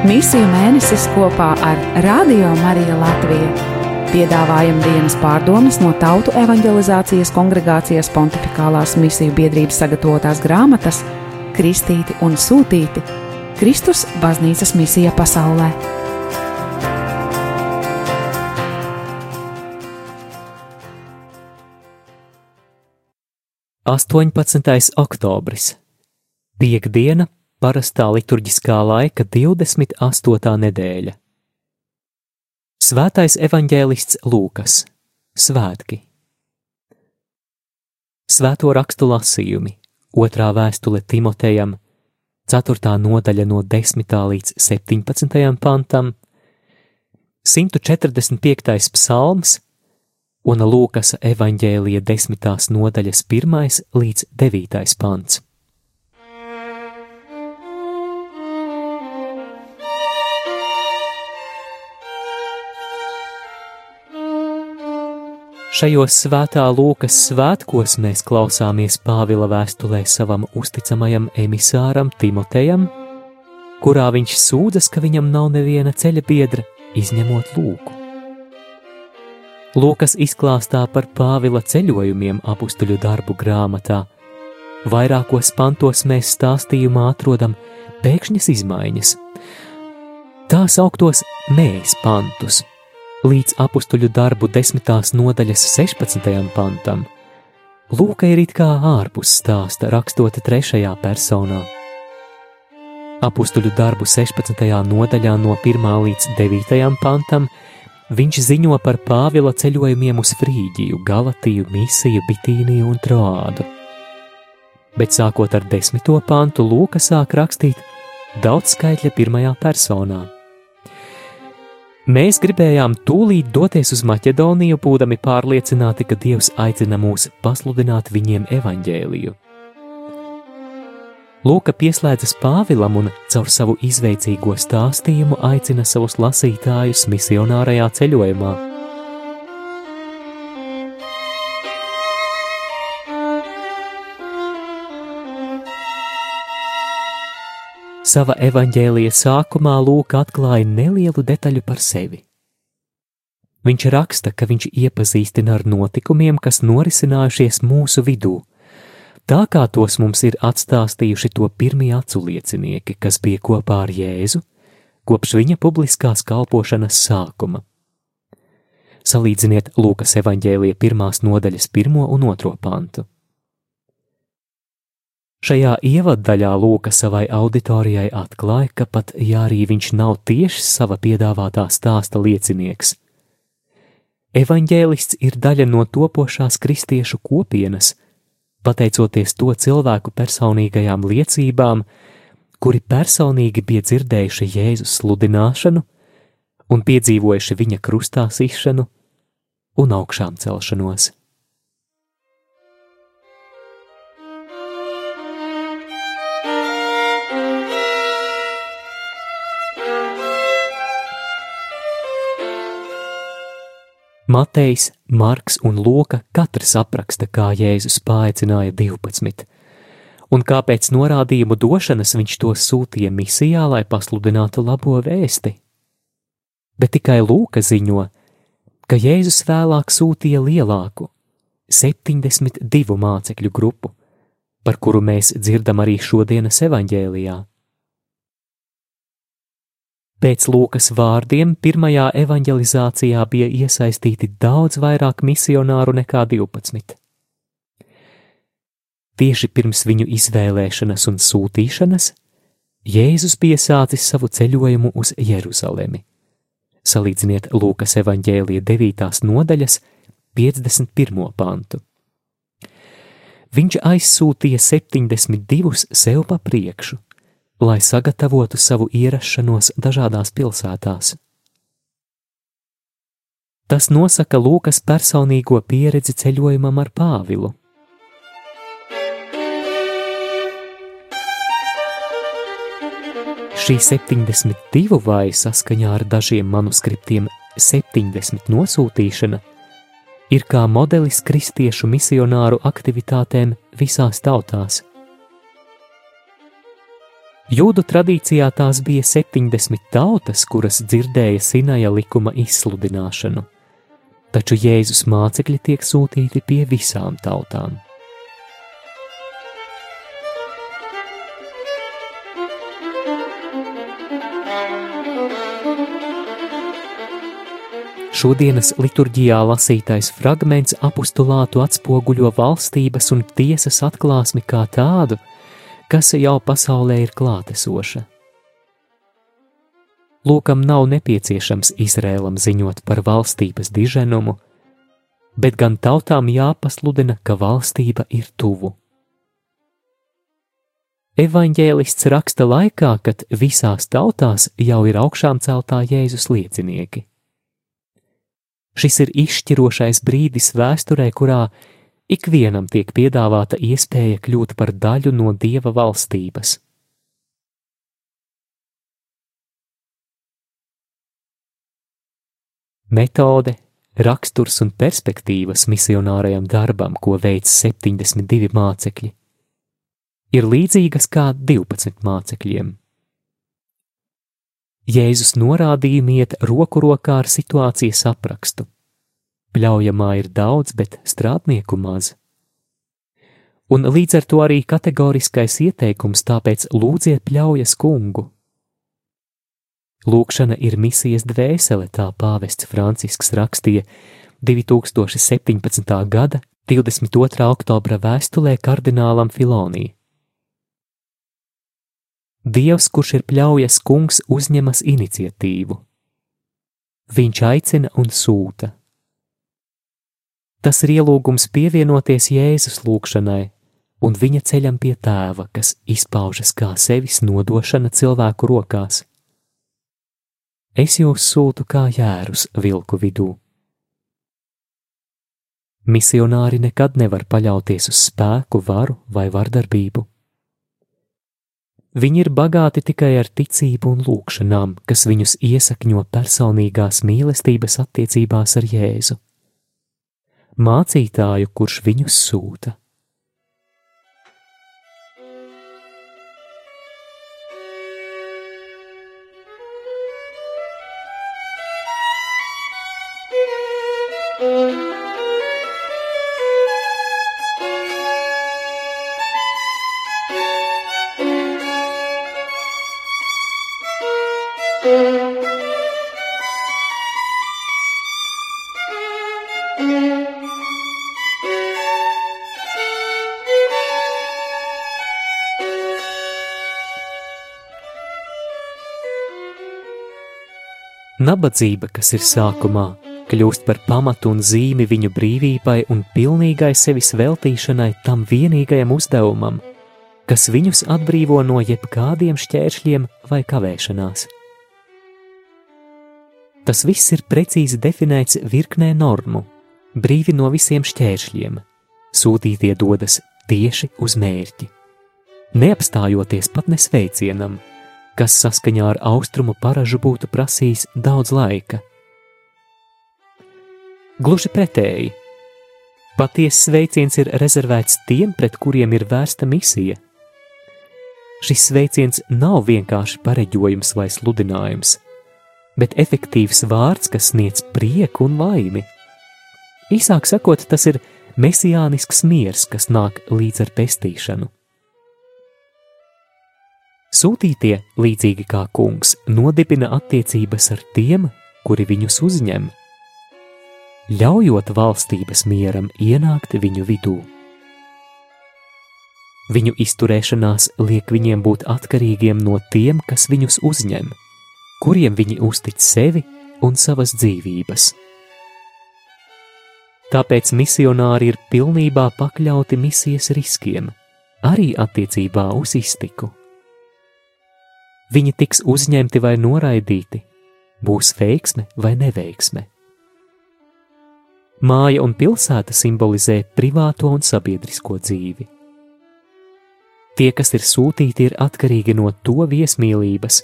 Misiju mēnesis kopā ar Radio Mariju Latviju. Piedāvājam dienas pārdomas no Tautu evanģelizācijas kongregācijas pontificālās misiju biedrības sagatavotās grāmatas Kristīti un Sūtīti - Kristus baznīcas misija pasaulē. 18. oktobris. Piektdiena, parastā liturģiskā laika 28. nedēļa. Svētais evaņģēlists Lūkas. Svētki. Svēto rakstu lasījumi. Otrā vēstule Timotejam, 4. nodaļa no 10. līdz 17. pantam, 145. psalms un Lūkas evaņģēlija desmitās nodaļas pirmais līdz devītais pants. Šajos svētā Lūkas svētkos mēs klausāmies Pāvila vēstulē savam uzticamajam emisāram Timotejam, kurā viņš sūdzas, ka viņam nav neviena ceļa biedra, izņemot lūku. Lūkas izklāstā par Pāvila ceļojumiem apstuļu darbu grāmatā. Vairākos pantos mēs stāstījumā atrodam pēkšņas izmaiņas. Tā sauktos mēs pantus, līdz apstuļu darbu desmitās nodaļas 16. pantam. Lūka ir it kā ārpus stāsta, rakstot trešajā personā. Apstuļu darbu 16. nodaļā no 1. līdz 9. pantam Viņš ziņo par Pāvila ceļojumiem uz Frīģiju, Galatiju, Misiju, Bitīniju un Troādu. Bet sākot ar desmito pantu, Lūka sāk rakstīt daudz skaitļa pirmajā personā. Mēs gribējām tūlīt doties uz Maķedoniju, būdami pārliecināti, ka Dievs aicina mūs pasludināt viņiem evaņģēliju. Lūka pieslēdzas Pāvilam un caur savu izveicīgo stāstījumu aicina savus lasītājus misionārajā ceļojumā. Sava evaņģēlija sākumā Lūka atklāja nelielu detaļu par sevi. Viņš raksta, ka viņš iepazīstina ar notikumiem, kas norisinājušies mūsu vidū, tā kā tos mums ir atstāstījuši to pirmie aculiecinieki, kas bija kopā ar Jēzu kopš viņa publiskās kalpošanas sākuma. Salīdziniet Lūkas evaņģēlīja pirmās nodaļas pirmo un otro pantu. Šajā ievaddaļā Lūka savai auditorijai atklāja, ka pat ja arī viņš nav tieši sava piedāvātā stāsta liecinieks, evaņģēlists ir daļa no topošās kristiešu kopienas, pateicoties to cilvēku personīgajām liecībām, kuri personīgi bija dzirdējuši Jēzus sludināšanu un piedzīvojuši viņa krustā sišanu un augšām celšanos. Matejs, Marks un Loka katrs apraksta, kā Jēzus paaicināja 12, un kāpēc norādījumu došanas viņš to sūtīja misijā, lai pasludinātu labo vēsti. Bet tikai Lūka ziņo, ka Jēzus vēlāk sūtīja lielāku, 72 mācekļu grupu, par kuru mēs dzirdam arī šodienas evaņģēlijā. Pēc Lūkas vārdiem pirmajā evanģelizācijā bija iesaistīti daudz vairāk misionāru nekā 12. Tieši pirms viņu izvēlēšanas un sūtīšanas Jēzus bija sācis savu ceļojumu uz Jeruzalemi. Salīdziniet Lūkas evanģēlija 9. nodaļas 51. pantu. Viņš aizsūtīja 72 sev pa priekšu lai sagatavotu savu ierašanos dažādās pilsētās. Tas nosaka Lūkas personīgo pieredzi ceļojumam ar Pāvilu. Šī 72 vai saskaņā ar dažiem manuskriptiem 70 nosūtīšana ir kā modelis kristiešu misionāru aktivitātēm visās tautās. Jūdu tradīcijā tās bija 70 tautas, kuras dzirdēja Sinaja likuma izsludināšanu, taču Jēzus mācekļi tiek sūtīti pie visām tautām. Šodienas liturģijā lasītais fragments apustulātu atspoguļo valstības un tiesas atklāsmi kā tādu, kas jau pasaulē ir klātesoša. Lūkam nav nepieciešams Izrēlam ziņot par valstības diženumu, bet gan tautām jāpasludina, ka valstība ir tuvu. Evanģēlists raksta laikā, kad visās tautās jau ir augšām celtā Jēzus liecinieki. Šis ir izšķirošais brīdis vēsturē, kurā ikvienam tiek piedāvāta iespēja kļūt par daļu no dieva valstības. Metode, raksturs un perspektīvas misionārajam darbam, ko veic 72 mācekļi, ir līdzīgas kā 12 mācekļiem. Jēzus norādījumi iet roku rokā ar situācijas aprakstu. Pļaujamā ir daudz, bet strādnieku maz. Un līdz ar to arī kategoriskais ieteikums, tāpēc lūdziet pļaujas kungu. Lūkšana ir misijas dvēsele, tā pāvests Francisks rakstīja 2017. gada 22. oktobra vēstulē kardinālam Filonī. Dievs, kurš ir pļaujas kungs, uzņemas iniciatīvu. Viņš aicina un sūta. Tas ir ielūgums pievienoties Jēzus lūgšanai un viņa ceļam pie tēva, kas izpaužas kā sevis nodošana cilvēku rokās. Es jūs sūtu kā jērus vilku vidū. Misionāri nekad nevar paļauties uz spēku, varu vai vardarbību. Viņi ir bagāti tikai ar ticību un lūgšanām, kas viņus iesakņo personīgās mīlestības attiecībās ar Jēzu mācītāju, kurš viņus sūta. Nabadzība, kas ir sākumā, kļūst par pamatu un zīmi viņu brīvībai un pilnīgai sevis veltīšanai tam vienīgajam uzdevumam, kas viņus atbrīvo no jebkādiem šķēršļiem vai kavēšanās. Tas viss ir precīzi definēts virknē normu, brīvi no visiem šķēršļiem. Sūtītie dodas tieši uz mērķi, neapstājoties pat nesveicienam kas saskaņā ar austrumu paražu būtu prasījis daudz laika. Gluži pretēji, patiesas sveiciens ir rezervēts tiem, pret kuriem ir vērsta misija. Šis sveiciens nav vienkārši pareģojums vai sludinājums, bet efektīvs vārds, kas sniedz prieku un laimi. Īsāk sakot, tas ir mesijānisks miers, kas nāk līdz ar pestīšanu. Sūtītie, līdzīgi kā kungs, nodibina attiecības ar tiem, kuri viņus uzņem, ļaujot valstības mieram ienākt viņu vidū. Viņu izturēšanās liek viņiem būt atkarīgiem no tiem, kas viņus uzņem, kuriem viņi uztic sevi un savas dzīvības. Tāpēc misionāri ir pilnībā pakļauti misijas riskiem, arī attiecībā uz iztiku. Viņi tiks uzņemti vai noraidīti, būs veiksme vai neveiksme. Māja un pilsēta simbolizē privāto un sabiedrisko dzīvi. Tie, kas ir sūtīti, ir atkarīgi no to viesmīlības,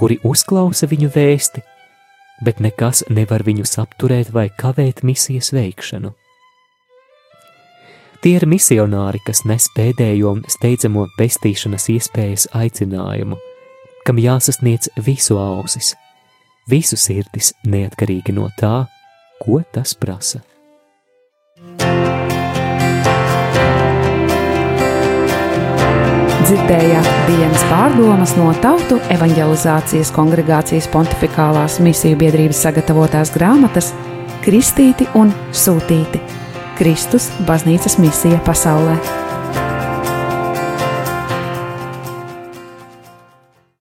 kuri uzklausa viņu vēsti, bet nekas nevar viņus apturēt vai kavēt misijas veikšanu. Tie ir misionāri, kas nes pēdējo un steidzamo pestīšanas iespējas aicinājumu, kam jāsasniedz visu ausis, visu sirdis, neatkarīgi no tā, ko tas prasa. Dzirdējāt dienas pārdomas no Tautu evanģelizācijas kongregācijas pontificālās misiju biedrības sagatavotās grāmatas Kristīti un Sūtīti - Kristus baznīcas misija pasaulē.